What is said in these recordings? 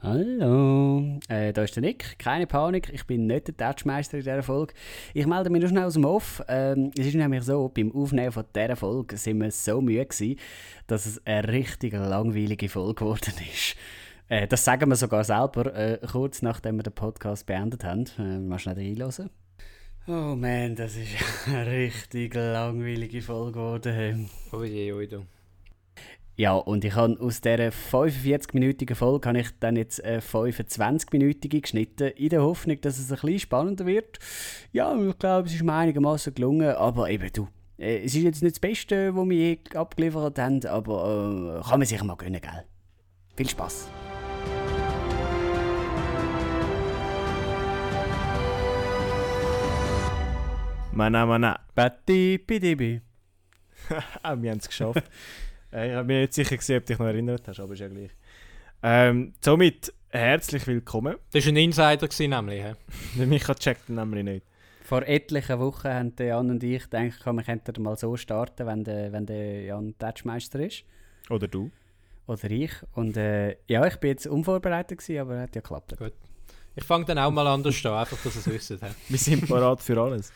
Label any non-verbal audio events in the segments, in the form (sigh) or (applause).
Hallo, äh, da ist der Nick. Keine Panik, ich bin nicht der Touchmeister in dieser Folge. Ich melde mich nur schnell aus dem Off. Ähm, es ist nämlich so, beim Aufnehmen von dieser Folge sind wir so müde gewesen, dass es eine richtig langweilige Folge geworden ist. Äh, das sagen wir sogar selber, äh, kurz nachdem wir den Podcast beendet haben. Äh, mal schnell reinhören. Oh man, das ist (laughs) eine richtig langweilige Folge geworden. Oje, oje, Ja, und ich habe aus dieser 45-minütigen Folge habe ich dann jetzt eine 25-minütige geschnitten, in der Hoffnung, dass es ein bisschen spannender wird. Ja, ich glaube, es ist mir einigermaßen gelungen, aber eben du. äh, Es ist jetzt nicht das Beste, was wir je abgeliefert haben, aber äh, kann man sich mal gönnen, gell? Viel Spaß! Mana, mana. Batti, bidibi. (laughs) Ah, wir haben es geschafft. (laughs) äh, ich bin mir nicht sicher, gewesen, ob du dich noch erinnert hast, aber ist ja gleich. Ähm, somit herzlich willkommen. Das war ein Insider, gewesen, nämlich. Der Micha checkt ihn nämlich nicht. Vor etlichen Wochen haben der Jan und ich gedacht, wir könnten mal so starten, wenn der, wenn der Jan Touchmeister ist. Oder du. Oder ich. Und äh, ja, ich bin jetzt unvorbereitet, gewesen, aber es hat ja geklappt. Gut. Ich fange dann auch mal anders an, einfach, dass ihr es wisst. (laughs) Wir sind parat für alles.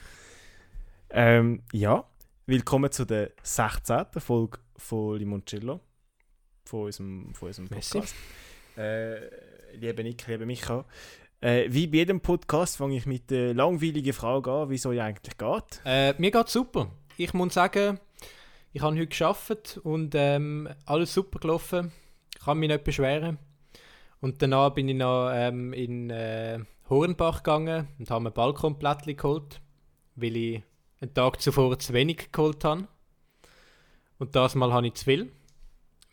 Ähm, ja, willkommen zu der 16. Folge von Limoncello. Von unserem, von unserem. Podcast. Äh, liebe Nick, liebe Micha. Äh, wie bei jedem Podcast fange ich mit der langweiligen Frage an, wie es euch eigentlich geht. Äh, mir geht super. Ich muss sagen, ich habe heute geschafft und ähm, alles super gelaufen. Ich kann mich nicht beschweren. Und danach bin ich noch ähm, in äh, Hornbach gegangen und habe mir Balkonplättchen geholt, weil ich einen Tag zuvor zu wenig geholt habe. Und das Mal habe ich zu viel,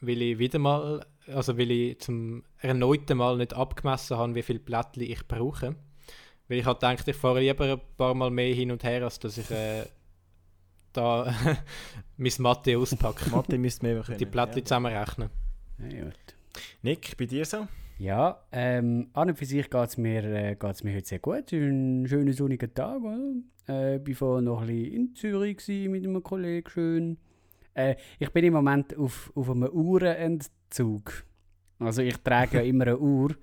weil ich wieder mal, also weil ich zum erneuten Mal nicht abgemessen habe, wie viel Plättchen ich brauche. Weil ich halt gedacht, ich fahre lieber ein paar Mal mehr hin und her, als dass ich äh, (laughs) da (laughs) mein Mathe auspacke. Mathe müsst ihr mehr können. die Plättchen zusammenrechnen. Ja, gut. Nick, bei dir so? Ja, ähm, an und für sich geht es mir, äh, geht's mir heute sehr gut. Es ist ein schöner sonniger Tag. Oder? Äh, ich war noch ein bisschen in Zürich mit einem Kollegen. Schön. Äh, ich bin im Moment auf, auf einem Uhrenentzug. Also ich trage ja immer eine Uhr.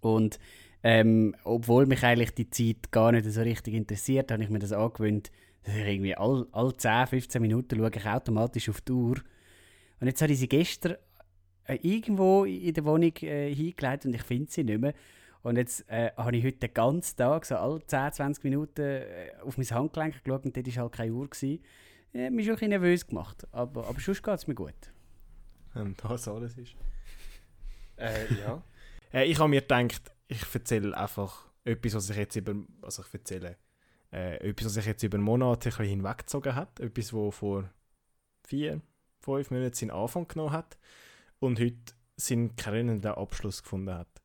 Und ähm, obwohl mich eigentlich die Zeit gar nicht so richtig interessiert, habe ich mir das angewöhnt, dass ich irgendwie all, all 10, 15 Minuten schaue ich automatisch auf die Uhr. Und jetzt habe ich sie gestern äh, irgendwo in der Wohnung äh, hingelegt und ich finde sie nicht mehr. Und jetzt äh, habe ich heute den ganzen Tag, so alle 10, 20 Minuten, äh, auf mein Handgelenk geschaut und dort war halt keine Uhr. Gewesen. Äh, mich schon ein bisschen nervös gemacht. Aber, aber sonst geht es mir gut. Und das alles ist. Äh, ja. (laughs) äh, ich habe mir gedacht, ich erzähle einfach etwas, was ich jetzt über. Also ich erzähle äh, etwas, was ich jetzt über Monate ein hinweggezogen hat. Etwas, was vor vier, fünf Monaten seinen Anfang genommen hat und heute seinen krönenden Abschluss gefunden hat.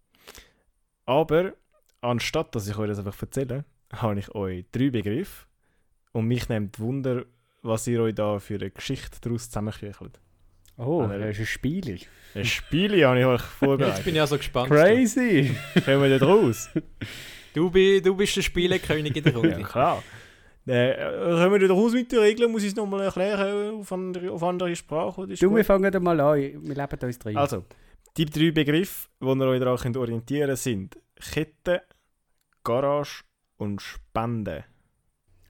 Aber anstatt dass ich euch das einfach erzähle, habe ich euch drei Begriffe und mich nimmt Wunder, was ihr euch da für eine Geschichte daraus zusammenküchelt. Oh, Ah, das ist ein Spiel. Ein Spiel habe ich euch Jetzt vorbereitet. bin ich also gespannt. Crazy! Kommen wir da raus? Du, bi- du bist der Spielekönig in der Runde. Ja, klar. Äh, kommen wir da raus mit den Regeln? Muss ich es nochmal erklären auf andere, auf andere Sprache? Du, gut? wir fangen mal an. Wir leben uns drin. Also, die drei Begriffe, die ihr euch daran könnt orientieren könnt, sind Kette, Garage und Spende.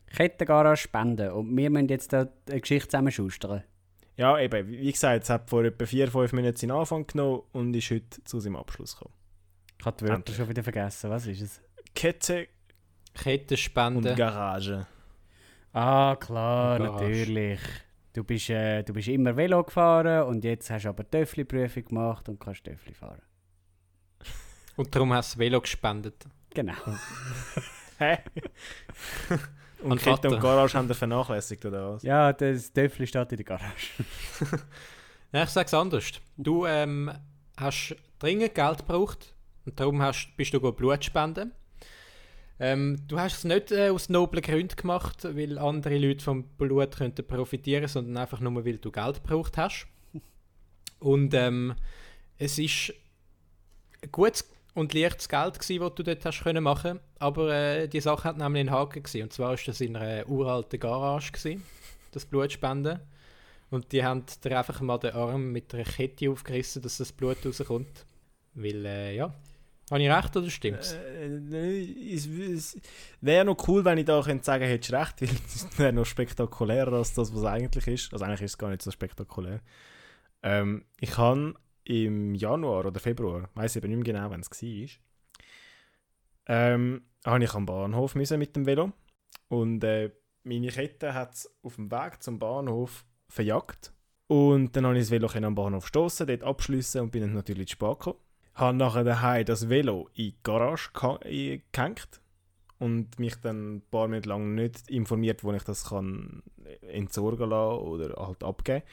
Kettengarage spenden. Und wir müssen jetzt da eine Geschichte zusammenschustern. Ja, eben, wie gesagt, es hat vor etwa vier, fünf Minuten seinen Anfang genommen und ist heute zu seinem Abschluss gekommen. Ich habe die Wörter Endlich. schon wieder vergessen. Was ist es? Kette und Kettenspende. Garage. Ah, klar, Garage. natürlich. Du bist, äh, du bist immer Velo gefahren und jetzt hast du aber Töffli-Prüfung gemacht und kannst Töffli fahren. Und darum hast du das Velo gespendet. Genau. (laughs) Hä? (laughs) und Kette Vater. und Garage haben vernachlässigt, oder was? Ja, das Töffli steht in der Garage. (laughs) Ja, ich sage es anders. Du ähm, hast dringend Geld gebraucht und darum hast, bist du go Blut spenden. Ähm, du hast es nicht äh, aus noblen Gründen gemacht, weil andere Leute vom Blut könnten profitieren, sondern einfach nur, weil du Geld gebraucht hast. (laughs) Und ähm, es ist ein gutes und leichtes Geld gewesen, was du dort hast können machen. Aber äh, die Sache hat nämlich einen Haken gewesen. Und zwar ist das in einer uralten Garage gewesen, das Blutspenden. Und die haben dir einfach mal den Arm mit einer Kette aufgerissen, dass das Blut rauskommt. Weil, äh, ja. Habe ich recht oder stimmt's? Äh, nee, es, es wäre noch cool, wenn ich da könnte sagen hättest recht, (laughs) weil es wäre noch spektakulärer als das, was es eigentlich ist. Also eigentlich ist es gar nicht so spektakulär. Ähm, ich habe im Januar oder Februar, weiß eben nicht mehr genau, wann es war, ähm, habe ich am Bahnhof müssen mit dem Velo und äh, meine Kette hat es auf dem Weg zum Bahnhof verjagt und dann habe ich das Velo am Bahnhof stoßen, dort abschliessen und bin dann natürlich zu spät gekommen. Habe nachher daheim das Velo in die Garage gehängt und mich dann ein paar Minuten lang nicht informiert, wo ich das kann entsorgen lassen oder halt abgeben.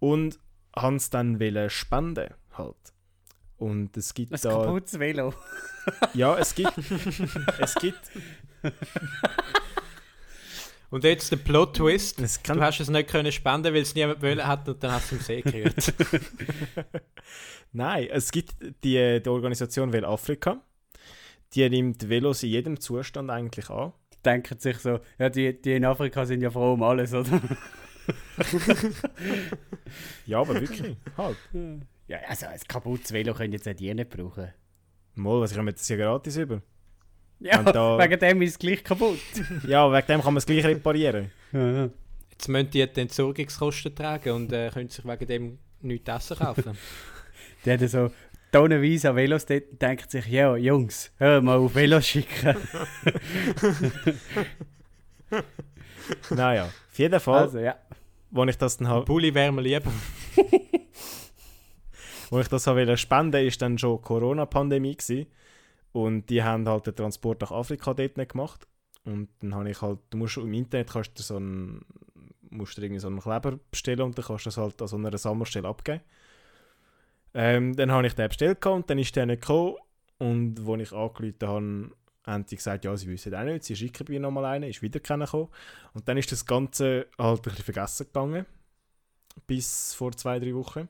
Und haben es dann spenden halt. Und es gibt Ein da... kaputtes Velo. (laughs) Ja, es gibt... es gibt... Und jetzt der Plot-Twist. Es kann, Du hast es nicht können spenden, weil es niemand wollen hat und dann hast du es im See gerührt. (laughs) Nein, es gibt die, die Organisation Vel Afrika. Die nimmt Velos in jedem Zustand eigentlich an. Denken sich so, ja, die, die in Afrika sind ja froh um alles, oder? (laughs) Ja, aber wirklich. halt. Ja, also ein kaputtes Velo können jetzt auch die nicht brauchen. Mal, was ich habe das ja gratis über. Ja, da- wegen dem ist es gleich kaputt. (laughs) Ja, wegen dem kann man es gleich reparieren. Ja. Jetzt müssen die die Entsorgungskosten tragen und äh, können sich wegen dem nichts essen kaufen. (laughs) Die haben so tonnenweise an Velos dort und denken sich, ja, Jungs, hör mal auf Velos schicken. (laughs) naja, auf jeden Fall, Also, ja. wo ich das dann habe, Pulli wäre mir lieber. Wo ich das habe spenden, ist dann schon Corona-Pandemie und die haben halt den Transport nach Afrika dort nicht gemacht. Und dann habe ich halt, du musst im Internet kannst du so einen, musst du irgendwie so einen Kleber bestellen und dann kannst du das halt an so einer Sammelstelle abgeben. Ähm, dann habe ich den bestellt und dann ist der nicht gekommen und als ich angerufen habe, haben die gesagt, ja, sie wissen auch nicht, sie schicken mir nochmal einen, ist wieder gekommen. Und dann ist das Ganze halt ein bisschen vergessen gegangen, bis vor zwei, drei Wochen.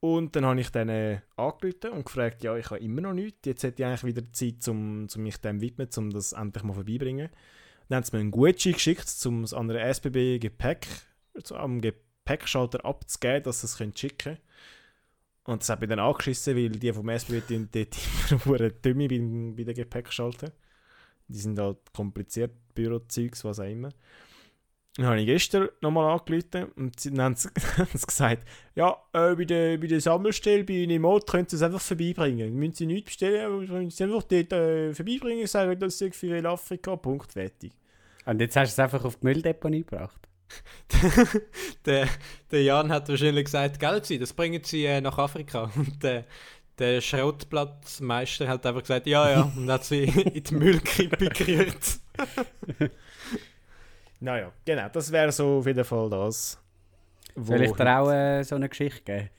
Und dann habe ich dann äh, angerufen und gefragt, ja, ich habe immer noch nichts, jetzt hätte ich eigentlich wieder Zeit, um, um mich dem widmen, um das endlich mal vorbeibringen. Dann haben sie mir einen Gutschein geschickt, um es an einer SBB Gepäck, am Gepäckschalter abzugeben, dass sie es können schicken können. Und das hat mich dann angeschissen, weil die vom SBB dort (laughs) immer Dümme bei, bei den Gepäckschaltern. Die sind halt kompliziert, Bürozeugs, was auch immer. Dann habe ich gestern nochmal angerufen und sie, dann haben (laughs) sie, haben sie gesagt, ja, äh, bei, der, bei der Sammelstelle bei Nimot können sie es einfach vorbeibringen. Müssen sie nichts bestellen, aber müssen sie einfach dort äh, vorbeibringen, sagen, das ist für Afrika, Punkt, fertig. Und jetzt hast du es einfach auf die Mülldeponie gebracht. (laughs) der, der Jan hat wahrscheinlich gesagt, Geld sie, das bringen sie äh, nach Afrika. (laughs) Und der, der Schrottplatzmeister hat einfach gesagt, ja, ja, und hat sie in die Müllkippe gerührt. Naja, genau, das wäre so auf jeden Fall das. wo Soll ich dir auch äh, so eine Geschichte geben?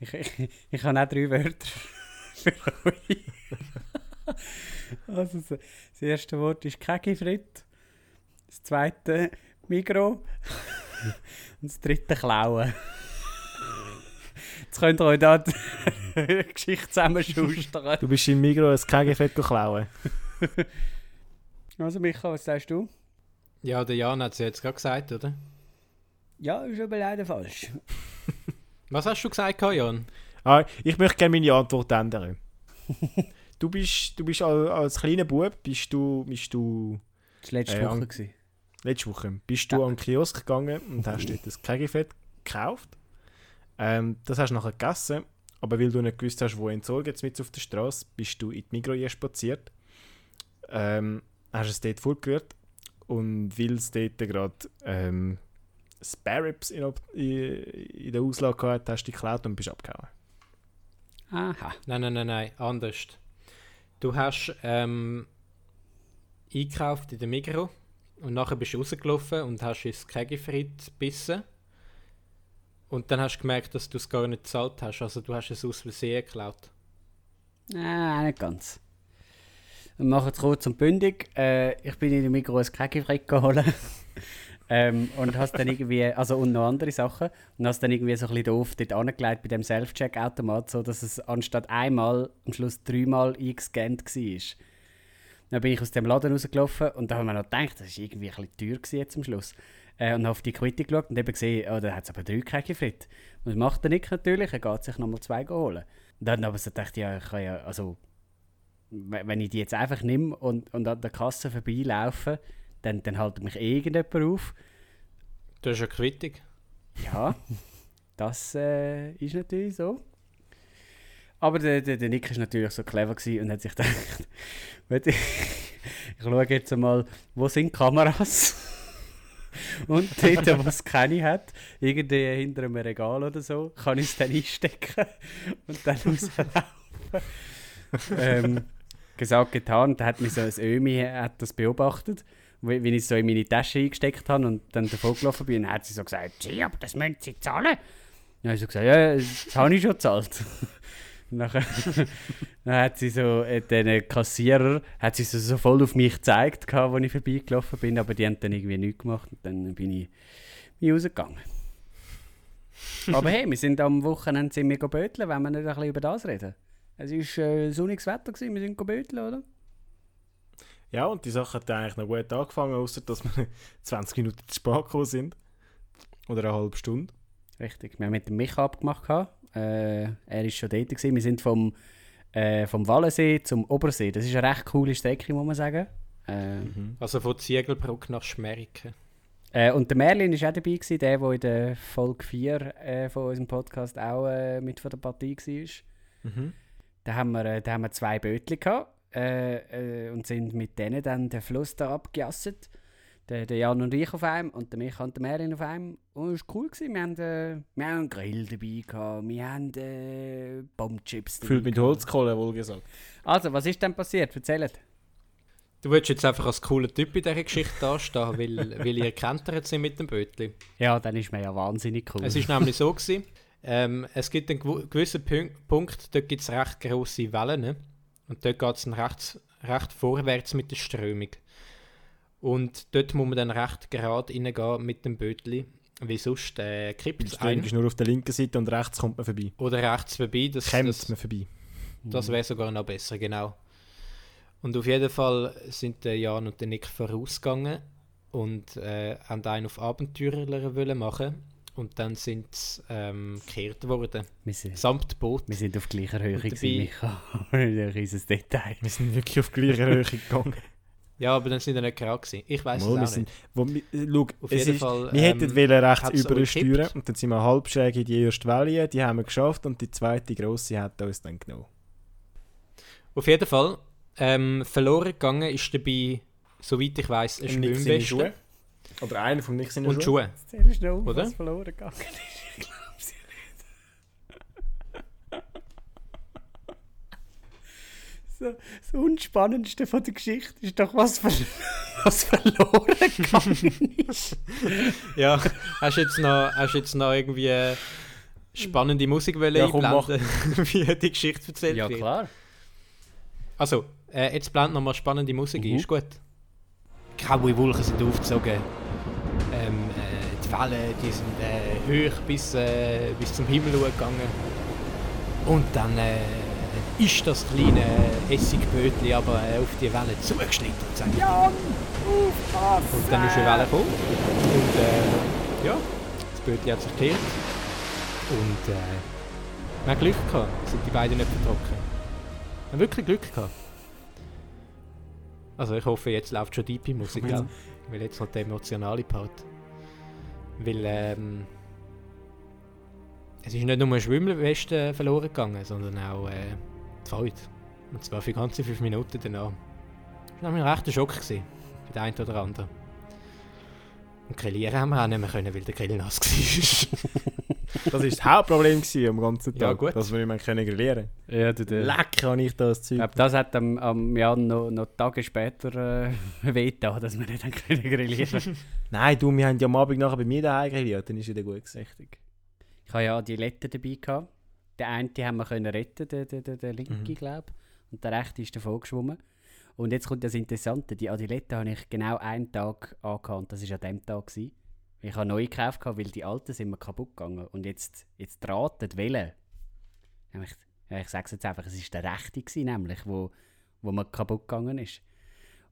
Ich, ich, (laughs) ich habe auch drei Wörter für euch. (laughs) also, das, erste Wort ist Kegifrit. Das zweite Migro. (laughs) Und das dritte Klauen. Jetzt könnt ihr euch da die Geschichte zusammenschustern. Du bist in Migro ein KG-Fett klauen. Also Micha, was sagst du? Ja, der Jan hat es jetzt gerade gesagt, oder? Ja, ist aber leider falsch. (laughs) Was hast du gesagt, Jan? Ah, ich möchte gerne meine Antwort ändern. (laughs) du bist, du bist al- als kleiner Bub, bist du, bist du Das war letzte Äh, Woche. an- gewesen. letzte Woche, bist du Ja. an den Kiosk gegangen und hast dort das KG-Fett gekauft. Ähm, das hast du nachher gegessen, aber weil du nicht gewusst hast, wo entsorgen jetzt mit auf der Straße, bist du in die Migros spaziert. Ähm, hast es dort vorgerührt und weil es dort gerade ähm, Spare Ribs in, in, in der Auslage hatte, hast du die geklaut und bist abgehauen. Aha. Nein, nein, nein, nein, anders. Du hast ähm, eingekauft in der Migros und nachher bist du rausgelaufen und hast ins Kegifrit gebissen. Und dann hast du gemerkt, dass du es gar nicht gezahlt hast. Also du hast es aus Versehen geklaut. Nein, nicht ganz. Wir machen es kurz und bündig. Äh, ich bin in der Migros ein Kegifrit geholt. (laughs) ähm, und hast dann irgendwie, also und noch andere Sachen. Und hast dann irgendwie so ein bisschen doof dort angelegt bei dem Self-Check-Automat, so dass es anstatt einmal am Schluss dreimal eingescannt war. Dann bin ich aus dem Laden rausgelaufen und da haben wir noch gedacht, das war irgendwie ein bisschen teuer gewesen jetzt am Schluss. Äh, und habe auf die Quittung geschaut und eben gesehen, oh, da hat es aber drei Kegifrit. Und was macht der Nick natürlich? Er geht sich nochmal zwei holen. Und dann aber so ich, ja, ich kann ja, also, wenn ich die jetzt einfach nehme und, und an der Kasse vorbeilaufe, dann, dann hält mich eh irgendjemand auf. Du hast ja Quittung. Ja, (laughs) das äh, ist natürlich so. Aber der, der, der Nick ist natürlich so clever gewesen und hat sich gedacht, (laughs) warte, ich schaue jetzt einmal, wo sind Kameras? (laughs) und dort, wo es keine hat, irgendwie hinter einem Regal oder so, kann ich es dann einstecken und dann rauslaufen. ähm, gesagt, getan, da hat mich so ein Ömi hat das beobachtet, wie, wie ich es so in meine Tasche eingesteckt habe und dann davon gelaufen bin, dann hat sie so gesagt, «Sie, aber das müssen Sie zahlen.» Dann habe ich so gesagt, «Ja, das habe ich schon gezahlt.» (laughs) (laughs) Dann hat sie so, äh, den Kassierer, hat sie so, so voll auf mich gezeigt, als ich vorbeigelaufen bin, aber die haben dann irgendwie nichts gemacht und dann bin ich, bin ich rausgegangen. aber hey, wir sind am Wochenende wir böteln, wenn wir nicht ein bisschen über das reden. Es war äh, sonniges Wetter, gewesen, wir sind böteln, oder? Ja, und die Sache hat eigentlich noch gut angefangen, außer dass wir (laughs) 20 Minuten zu spät gekommen sind. Oder eine halbe Stunde. Richtig, wir haben mit dem Micha abgemacht. Äh, er war schon dort. Gewesen. Wir sind vom, äh, vom Wallensee zum Obersee. Das ist eine recht coole Strecke, muss man sagen. Äh, Also von Ziegelbrück nach Schmeriken. äh, und der Merlin war auch dabei, gewesen, der, der in der Folge 4 äh, von unserem Podcast auch äh, mit von der Partie war. Mhm. Da haben wir, äh, da haben wir zwei Bötchen gehabt, äh, äh, und sind mit denen dann den Fluss da abgejasset. Der, der Jan und ich auf einem und der Micha und der Merlin auf einem. Und es war cool. Gewesen. Wir, haben, äh, wir haben einen Grill dabei gehabt, wir haben äh, Bombchips dabei Gefüllt mit. Holzkohle, wohl gesagt. Also, was ist denn passiert? Erzählt. Du willst jetzt einfach als cooler Typ in dieser Geschichte dastehen, weil, (laughs) weil ihr gekentert sind mit dem Bötli. Ja, dann ist mir ja wahnsinnig cool. Es ist nämlich so gewesen, ähm, es gibt einen gew- gewissen Punkt, dort gibt es recht grosse Wellen. Ne? Und dort geht es recht, recht vorwärts mit der Strömung. Und dort muss man dann recht gerade reingehen mit dem Bötli, weil sonst äh, kippt Die es Strömung ein. ist nur auf der linken Seite und rechts kommt man vorbei. Oder rechts vorbei. Das, Kämmt das, man vorbei. das wäre sogar noch besser, genau. Und auf jeden Fall sind der Jan und der Nick vorausgegangen und äh, haben einen auf Abenteurer wollen machen. Und dann sind sie ähm, gekehrt worden. wir, sind, Samt Boot. wir sind auf gleicher Höhe, gewesen, Micha. (laughs) ein riesiges Detail. Wir sind wirklich auf gleicher Höhe (laughs) gegangen. Ja, aber dann sind wir nicht gerade gewesen. Ich weiß es auch wir sind, nicht. wo, wir, äh, schau, Auf es jeden ist, Fall. wir hätten ähm, wollen rechts übersteuern und dann sind wir halb schräg in die erste Welle, die haben wir geschafft und die zweite grosse hat uns dann genommen. Auf jeden Fall. Ähm, verloren gegangen ist dabei, soweit ich weiß, ein Schwimmweste Oder einer von Nick seine und Schuhe. Schuhe. Zähl schnell, auf, Oder? was verloren gegangen ist. Ich glaub's ja nicht. So, das Unspannendste von der Geschichte ist doch, was, ver (laughs) was verloren gegangen ist. Ja, hast du jetzt noch, hast du jetzt noch irgendwie äh, spannende Musik wollen Ja, komm, einblenden, (laughs) wie die Geschichte erzählt Ja, wird? klar. Also, äh, jetzt blend nochmal spannende Musik ein, Mhm. ist gut. Graue Wolken sind aufgezogen. Ähm, äh, die Wellen die sind äh, hoch bis, äh, bis zum Himmel gegangen. Und dann äh, ist das kleine Essigbötli aber äh, auf die Welle zugeschnitten und sagt Jan, aufpassen! Und dann ist eine Welle gekommen. Und äh, ja, das Bötli hat sich gekehrt. Und äh, wir haben Glück gehabt, sind die beiden nicht vertrocknet. Wir haben wirklich Glück gehabt. Also ich hoffe, jetzt läuft schon die Musik, Ja. gell? Weil jetzt noch der emotionale Part. Weil ähm, es ist nicht nur eine Schwimmweste verloren gegangen, sondern auch äh, die Freude. Und zwar für ganze fünf Minuten danach. Das war nämlich ein rechter Schock gewesen, für den einen oder anderen. Und grillieren haben wir auch nicht mehr können, weil der Grill nass (laughs) war. Das war das Hauptproblem am ganzen Tag. Ja, gut. Dass wir nicht mehr können grillieren Ja, du, der, Leck kann ich das ich Zeug. glaube, das hat am, am Jan noch, noch Tage später äh, (laughs) wehgetan, dass wir nicht haben können grillieren (laughs) Nein, du, wir haben ja am Abend nachher bei mir daheim grilliert, dann ist wieder gut gewesen. Richtig. Ich hatte ja die Letten dabei. Gehabt. Den einen haben wir können retten, den, den, den, den linken, Mhm. glaube Und der rechte ist davon geschwommen. Und jetzt kommt das Interessante. Die Adilette habe ich genau einen Tag angehabt das war an dem Tag. Gewesen. Ich habe neu gekauft, gehabt, weil die alten sind mir kaputt gegangen. Und jetzt, jetzt ratet. Ja, Ich, ja, ich sage es jetzt einfach, es war der rechte, gewesen, nämlich, wo, wo mir kaputt gegangen ist.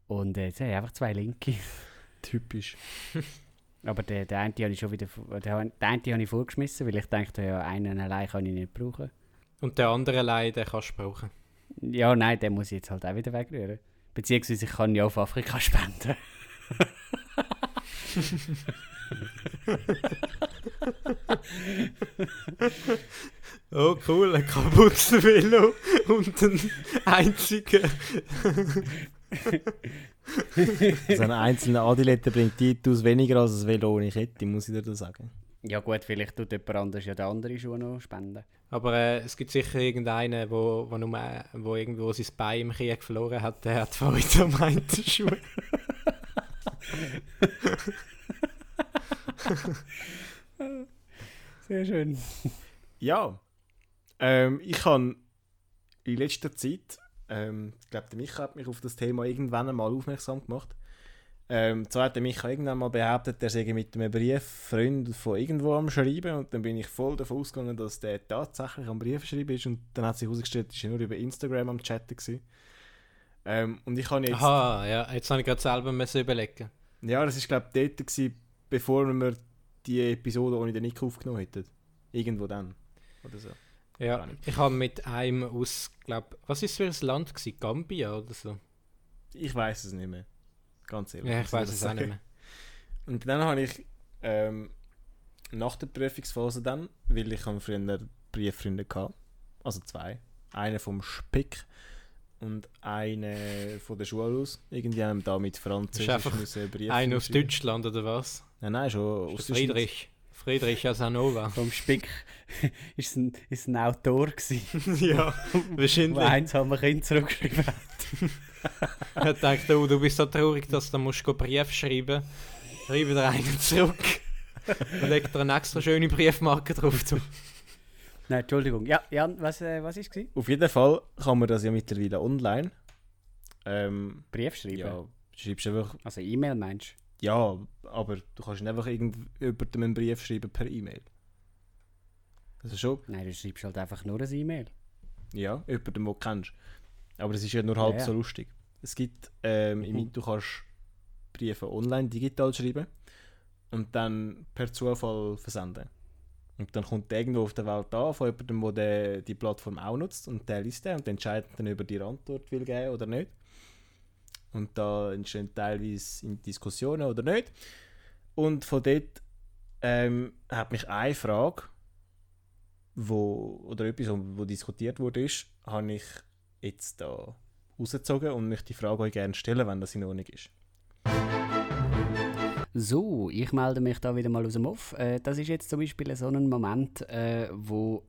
Und äh, jetzt habe ich einfach zwei linke. (laughs) Typisch. (laughs) Aber den, den einen habe ich schon wieder den, den einen habe ich vorgeschmissen, weil ich dachte, ja, einen allein kann ich nicht brauchen. Und der andere allein, den kannst du brauchen. Ja, nein, den muss ich jetzt halt auch wieder wegrühren. Beziehungsweise ich kann ja auf Afrika (laughs) spenden. (laughs) Oh cool, ein kaputtes Velo und ein einziger. (laughs) So ein einzelner Adilette bringt Titus weniger als ein Velo ohne Kette, muss ich dir das sagen. Ja gut, vielleicht tut jemand anders ja den anderen Schuh noch spenden. Aber äh, es gibt sicher irgendeinen, wo, wo, nur, wo irgendwo sein Bein im Krieg verloren hat, der hat Freude am einen Schuh. (laughs) (laughs) Sehr schön. Ja, ähm, ich habe in letzter Zeit, ähm, ich glaube, der Micha hat mich auf das Thema irgendwann einmal aufmerksam gemacht. Ähm, zwar hat der Micha irgendwann mal behauptet, er sei mit einem Brieffreund von irgendwo am Schreiben und dann bin ich voll davon ausgegangen, dass der tatsächlich am Brief schreiben ist und dann hat sich herausgestellt, dass er nur über Instagram am Chatten war. Ähm, und ich habe jetzt... Aha, ja, jetzt habe ich gerade selber müssen überlegen. Ja, das war glaube ich dort, gewesen, bevor wir die Episode ohne den Nick aufgenommen hätten. Irgendwo dann. Oder so. Ja, ich habe mit einem aus, glaube was ist für ein Land gewesen? Gambia oder so? Ich weiß es nicht mehr. Ganz ehrlich. Ja, ich weiß es auch nicht mehr. (laughs) Und dann habe ich ähm, nach der Prüfungsphase dann, weil ich habe früher Brieffreunde hatte, also zwei, einer vom Spick und eine von der Schule aus, irgendjemand da mit Französisch müssen Brief Einer aus. Deutschland oder was? Nein, nein, schon Ist aus der Friedrich. Friedrich Asanova. (laughs) Vom Spick (laughs) ist es ein, ist ein Autor gewesen, (laughs) ja, der wahrscheinlich. eins haben wir Kind zurückgeschrieben hat. Er denkt, oh, du bist so traurig, dass du musst Brief schreiben Schreibe dir einen zurück. Und leg dir eine extra schöne Briefmarke drauf. Zu. Nein, Entschuldigung. Ja, Jan, was, äh, was ist es? Auf jeden Fall kann man das ja mittlerweile online. Ähm, Brief schreiben? ja, du schreibst einfach, Also E-Mail meinst ja, aber du kannst nicht einfach irgendjemandem einen Brief schreiben per E-Mail. Also schon? Nein, du schreibst halt einfach nur ein E-Mail. Ja, jemanden, den du kennst. Aber das ist ja nur halb Ja, ja. so lustig. Es gibt, ähm, im Mhm. du kannst Briefe online, digital schreiben und dann per Zufall versenden. Und dann kommt der irgendwo auf der Welt an von jemandem, der die Plattform auch nutzt und der liest den und entscheidet dann, ob er dir Antwort will geben oder nicht. Und da entstehen teilweise Diskussionen oder nicht. Und von dort ähm, hat mich eine Frage, wo, oder etwas, wo diskutiert wurde, ist, habe ich jetzt da rausgezogen und möchte die Frage euch gerne stellen, wenn das in Ordnung ist. So, ich melde mich da wieder mal aus dem Off. Äh, das ist jetzt zum Beispiel so ein Moment, äh, wo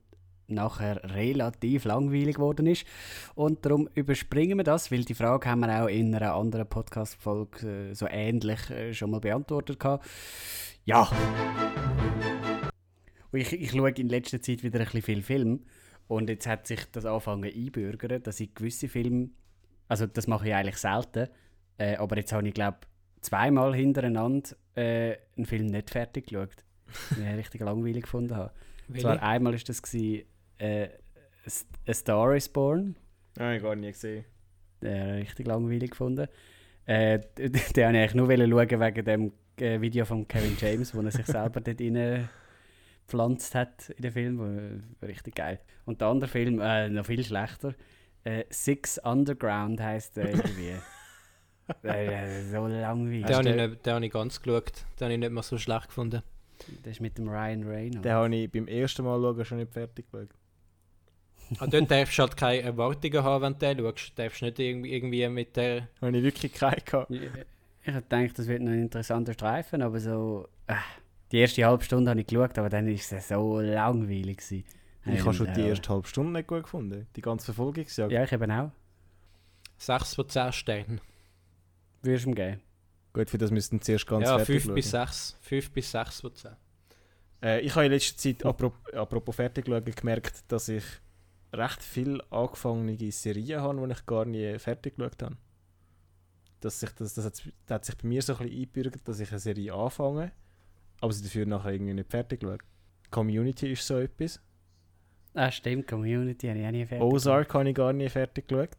nachher relativ langweilig geworden ist. Und darum überspringen wir das, weil die Frage haben wir auch in einer anderen Podcast-Folge äh, so ähnlich äh, schon mal beantwortet. Gehabt. Ja. Und ich, ich schaue in letzter Zeit wieder ein bisschen viel Film. Und jetzt hat sich das angefangen einbürgern, dass ich gewisse Filme, also das mache ich eigentlich selten, äh, aber jetzt habe ich glaube zweimal hintereinander äh, einen Film nicht fertig geschaut, den ich (laughs) richtig langweilig gefunden habe. Und Zwar einmal war das gewesen, äh, A Star is Born, Ah, ich gar nie gesehen. den habe ich richtig langweilig gefunden. Äh, den wollte ich eigentlich nur schauen wegen dem äh, Video von Kevin James, wo er sich selber dort rein gepflanzt hat in den Film. Wo, richtig geil. Und der andere Film, äh, noch viel schlechter, äh, Six Underground heisst der irgendwie. (laughs) äh, so langweilig. Den habe ich, der- nicht- den habe ich ganz geschaut. Den habe ich nicht mal so schlecht gefunden. Das ist mit dem Ryan Reynolds. Den habe ich beim ersten Mal schauen schon nicht fertig geschaut. Und dort darfst du halt keine Erwartungen haben, wenn du den schaust. Du darfst nicht irgendwie, mit der... Habe ich wirklich keine gehabt. Ich, ich gedacht, das wird noch ein interessanter Streifen, aber so. Äh, die erste halbe Stunde habe ich geschaut, aber dann war es so langweilig. Gewesen. Ich habe schon die äh, erste halbe Stunde nicht gut gefunden. Die ganze Verfolgungsjagd. Ja, ich eben auch. 6 von 10 Sternen. Würdest du ihm geben? Gut, für das müssten zuerst ganz ja, fertig 5 bis schauen. 6. 5 bis 6 von 10. Äh, ich habe in letzter Zeit, apropos, apropos fertig schauen, gemerkt, dass ich recht viel angefangene Serien habe, die ich gar nie fertig geschaut habe. Dass sich, das, das, hat, das hat sich bei mir so ein bisschen eingebürgert, dass ich eine Serie anfange, aber sie dafür nachher irgendwie nicht fertig schaue. Community ist so etwas. Ah, stimmt, Community habe ich auch nie fertig. Ozark habe ich gar nie fertig geschaut.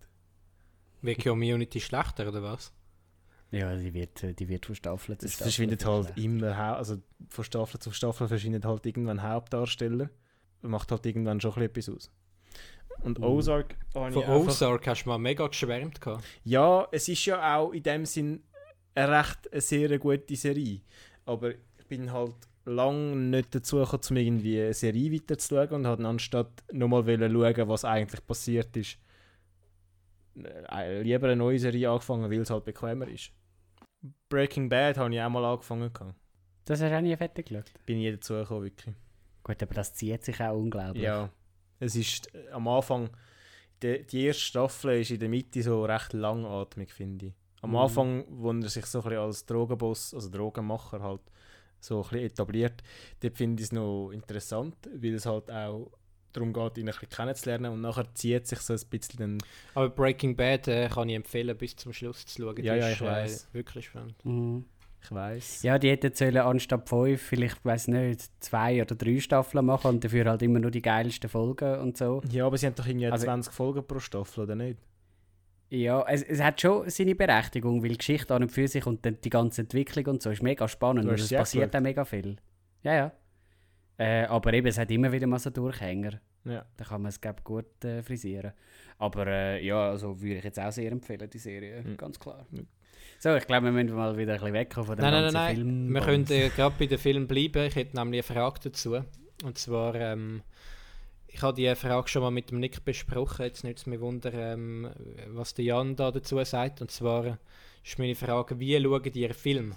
Wie Community schlechter, oder was? Ja, die wird, die wird von Staffel zu Es Staffel. verschwindet halt immer, also von Staffel zu Staffel verschwindet halt irgendwann Hauptdarsteller. Macht halt irgendwann schon ein bisschen etwas aus. Und Mhm. Ozark Von ich. Ozark hast du mal mega geschwärmt. Gehabt. Ja, es ist ja auch in dem Sinn eine recht eine sehr gute Serie. Aber ich bin halt lange nicht dazu gekommen, um irgendwie eine Serie weiterzuschauen und habe anstatt nochmal schauen, was eigentlich passiert ist, äh, lieber eine neue Serie angefangen, weil es halt bequemer ist. Breaking Bad habe ich auch mal angefangen. gehabt. Das hast du auch nie fertig geschaut. Bin nie dazu gekommen, wirklich. Gut, aber das zieht sich auch unglaublich. Ja, es ist äh, am Anfang, die, die erste Staffel ist in der Mitte so recht langatmig, finde ich. Am Mhm. Anfang, wo er sich so ein bisschen als Drogenboss, also Drogenmacher halt, so ein bisschen etabliert, dort finde ich es noch interessant, weil es halt auch darum geht, ihn ein bisschen kennenzulernen und nachher zieht sich so ein bisschen dann, Aber Breaking Bad äh, kann ich empfehlen, bis zum Schluss zu schauen. Ja, Die ja, ist, ich weiss. Äh, wirklich spannend. Mhm. Ich weiß Ja, die hätten sollen anstatt fünf, vielleicht, weiß nicht, zwei oder drei Staffeln machen und dafür halt immer nur die geilsten Folgen und so. Ja, aber sie haben doch irgendwie Also- 20 Folgen pro Staffel, oder nicht? Ja, es, es hat schon seine Berechtigung, weil die Geschichte an und für sich und dann die ganze Entwicklung und so ist mega spannend und es passiert auch mega viel. Ja, ja. Äh, aber eben, es hat immer wieder mal so Durchhänger. Ja. Da kann man es, glaub, gut äh, frisieren. Aber äh, ja, also würde ich jetzt auch sehr empfehlen, die Serie, Mhm. ganz klar. Mhm. So, ich glaube, wir müssen mal wieder ein bisschen wegkommen von dem Nein, nein, ganzen nein, Film. nein. Wir können äh, gerade bei den Film bleiben. Ich hätte nämlich eine Frage dazu. Und zwar, ähm, ich habe die Frage schon mal mit dem Nick besprochen. Jetzt nicht mich wundern, ähm, was der Jan da dazu sagt. Und zwar ist meine Frage, wie schauen die Ihren Film?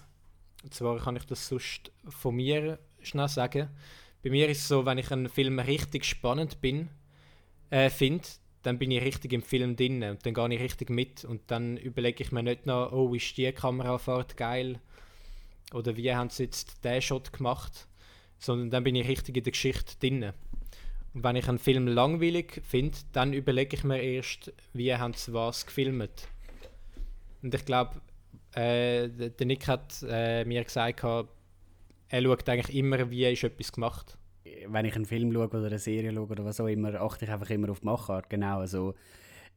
Und zwar kann ich das sonst von mir schnell sagen. Bei mir ist es so, wenn ich einen Film richtig spannend bin, äh, finde, dann bin ich richtig im Film drin und dann gehe ich richtig mit und dann überlege ich mir nicht noch, oh, ist die Kamerafahrt geil oder wie haben sie jetzt den Shot gemacht, sondern dann bin ich richtig in der Geschichte drin. Und wenn ich einen Film langweilig finde, dann überlege ich mir erst, wie haben sie was gefilmt. Und ich glaube, äh, der Nick hat äh, mir gesagt, er schaut eigentlich immer, wie ist etwas gemacht. Wenn ich einen Film schaue oder eine Serie schaue oder was auch immer, achte ich einfach immer auf die Machart. Genau, also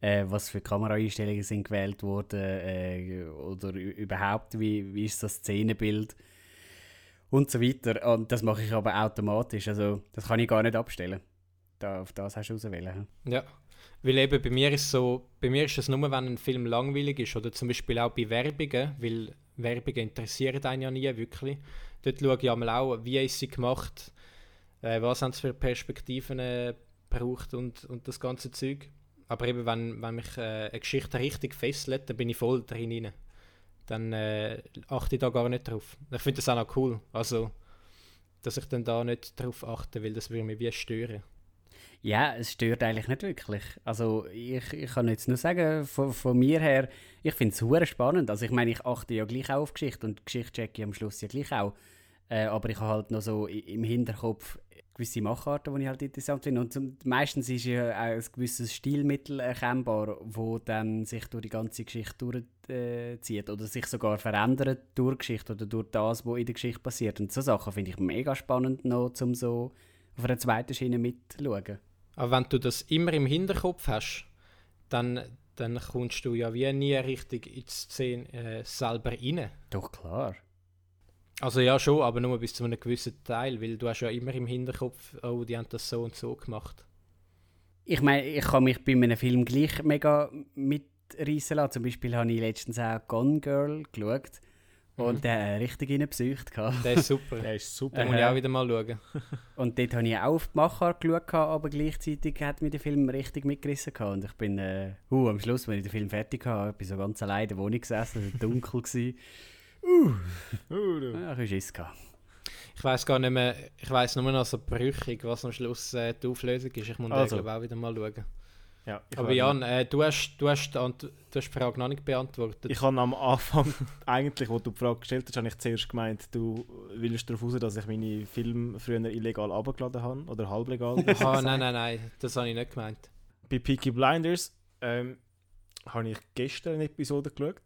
äh, was für Kameraeinstellungen sind gewählt worden äh, oder überhaupt, wie, wie ist das Szenenbild und so weiter. Und das mache ich aber automatisch, also das kann ich gar nicht abstellen. Da, auf das hast du auswählen. Ja, weil eben bei mir ist so, bei mir ist es nur, wenn ein Film langweilig ist oder zum Beispiel auch bei Werbungen, weil Werbungen interessieren einen ja nie wirklich. Dort schaue ich einmal auch, wie ist sie gemacht, äh, was haben sie für Perspektiven äh, gebraucht und, und das ganze Zeug. Aber eben, wenn, wenn mich äh, eine Geschichte richtig fesselt, dann bin ich voll drin. rein. Dann äh, achte ich da gar nicht drauf. Ich finde das auch noch cool. Also, dass ich dann da nicht drauf achte, weil das würde mich wie stören. Ja, es stört eigentlich nicht wirklich. Also ich, ich kann jetzt nur sagen, von, von mir her, ich finde es spannend. Also ich meine, ich achte ja gleich auch auf Geschichte und Geschichte checke ich am Schluss ja gleich auch. Äh, aber ich habe halt noch so im Hinterkopf gewisse Macharten, die ich halt interessant finde. Und zum, meistens ist ja auch ein gewisses Stilmittel erkennbar, wo dann sich durch die ganze Geschichte durchzieht äh, zieht oder sich sogar verändert durch die Geschichte oder durch das, was in der Geschichte passiert. Und so Sachen finde ich mega spannend noch, um so auf einer zweiten Schiene mitzuschauen. Aber wenn du das immer im Hinterkopf hast, dann, dann kommst du ja wie nie richtig in die Szene äh, selber rein. Doch, klar. Also ja schon, aber nur bis zu einem gewissen Teil, weil du hast ja immer im Hinterkopf, oh, die haben das so und so gemacht. Ich meine, ich kann mich bei einem Film gleich mega mitreißen lassen. Zum Beispiel habe ich letztens auch Gone Girl geschaut und Mhm. der richtig in Psycht gehabt. Der ist super. (laughs) Der ist super. Den muss ich auch wieder mal schauen. (laughs) Und dort habe ich auch auf die Machart geschaut, gehabt, aber gleichzeitig hat mich der Film richtig mitgerissen. Gehabt. Und ich bin äh, uh, am Schluss, wenn ich den Film fertig hatte, bin so ganz allein in der Wohnung gesessen, es war dunkel. (laughs) Gewesen. Uh, du. Ja. Ich weiß gar nicht mehr, ich weiß nur noch so brüchig, was am Schluss äh, die Auflösung ist. Ich muss Also. den auch wieder mal schauen. Ja, ich Aber Jan, äh, du, hast, du, hast du hast die Frage noch nicht beantwortet. Ich habe am Anfang, (laughs) eigentlich, wo du die Frage gestellt hast, habe ich zuerst gemeint, du willst darauf raus, dass ich meine Filme früher illegal abgeladen habe. Oder halblegal. (laughs) Ah, nein, nein, nein, das habe ich nicht gemeint. Bei Peaky Blinders ähm, habe ich gestern eine Episode geschaut.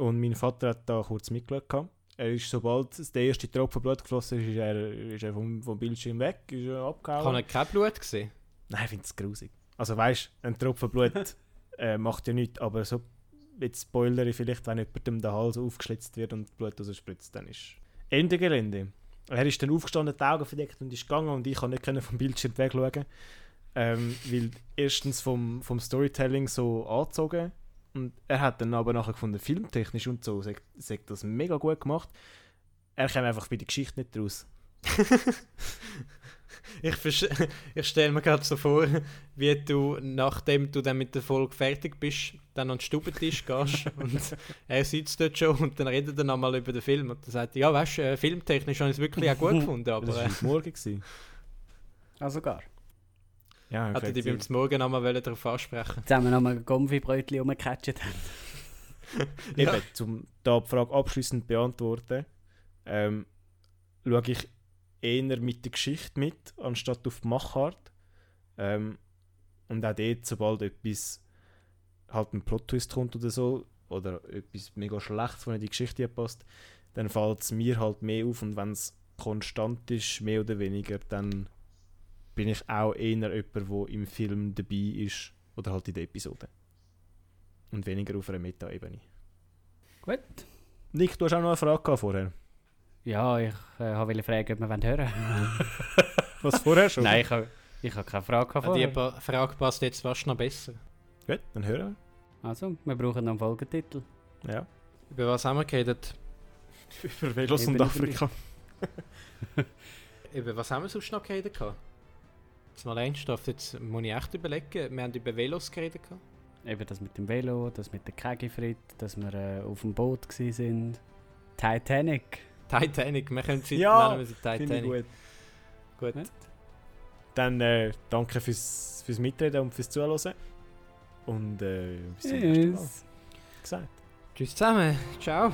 Und mein Vater hat da kurz mitgeschaut. Er ist, sobald der erste Tropfen Blut geflossen ist, ist er, ist er vom, vom Bildschirm weg, ist er abgehauen. Kann er kein Blut gesehen? Nein, ich finde es grusig. Also weißt du, ein Tropfen Blut (laughs) äh, macht ja nichts, aber so jetzt spoilere ich vielleicht, wenn jemandem der Hals aufgeschlitzt wird und Blut rausspritzt, dann ist Ende Gelände. Er ist dann aufgestanden, die Augen verdeckt und ist gegangen und ich konnte nicht vom Bildschirm wegschauen. Ähm, weil erstens vom, vom Storytelling so angezogen und er hat dann aber nachher gefunden, filmtechnisch und so, sagt sagt das mega gut gemacht. Er kam einfach bei der Geschichte nicht raus. (laughs) Ich, ich stelle mir gerade so vor, wie du, nachdem du dann mit der Folge fertig bist, dann an den Stubentisch gehst (laughs) und er sitzt dort schon und dann redet er nochmal über den Film und dann sagt er, ja weißt du, äh, filmtechnisch habe ich es wirklich auch gut (laughs) gefunden, Das aber war äh, Morgen. Gewesen. Also gar. Ja, hätte ich beim Morgen nochmal darauf ansprechen Zusammen noch mal ein Gomfi-Brötchen rumgecatcht haben. (laughs) Eben, Ja. um da die Frage abschließend zu beantworten, ähm, schaue ich eher mit der Geschichte mit, anstatt auf die Machart. Ähm, und auch dort, sobald etwas halt ein Plot-Twist kommt oder so, oder etwas mega Schlechtes, was in die Geschichte passt, dann fällt es mir halt mehr auf und wenn es konstant ist, mehr oder weniger, dann bin ich auch eher jemand, der im Film dabei ist oder halt in der Episode. Und weniger auf einer Meta-Ebene. Gut. Nick, du hast auch noch eine Frage gehabt vorher. Ja, ich äh, wollte fragen, ob wir hören wollen. (laughs) Was vorher schon? Nein, ich habe ich ha keine Frage gehabt Ah, Die vorher. pa- Frage passt jetzt fast noch besser. Gut, dann hören Also, wir brauchen noch einen Folgetitel. wir. Ja. Über was haben wir geredet? (laughs) Über Velos Eben und Afrika. (laughs) Über was haben wir sonst noch geredet? Jetzt mal ernsthaft, jetzt muss ich echt überlegen. Wir haben über Velos geredet. Eben das mit dem Velo, das mit der Kegifrit, dass wir äh, auf dem Boot gsi sind. Titanic. Titanic, wir können sie Ja, nennen wir sie Finde ich Titanic. gut. Gut. Ja. Dann äh, danke fürs, fürs Mitreden und fürs Zuhören. Und äh, bis zum nächsten Mal. Yes. Gesagt. Tschüss zusammen. Ciao.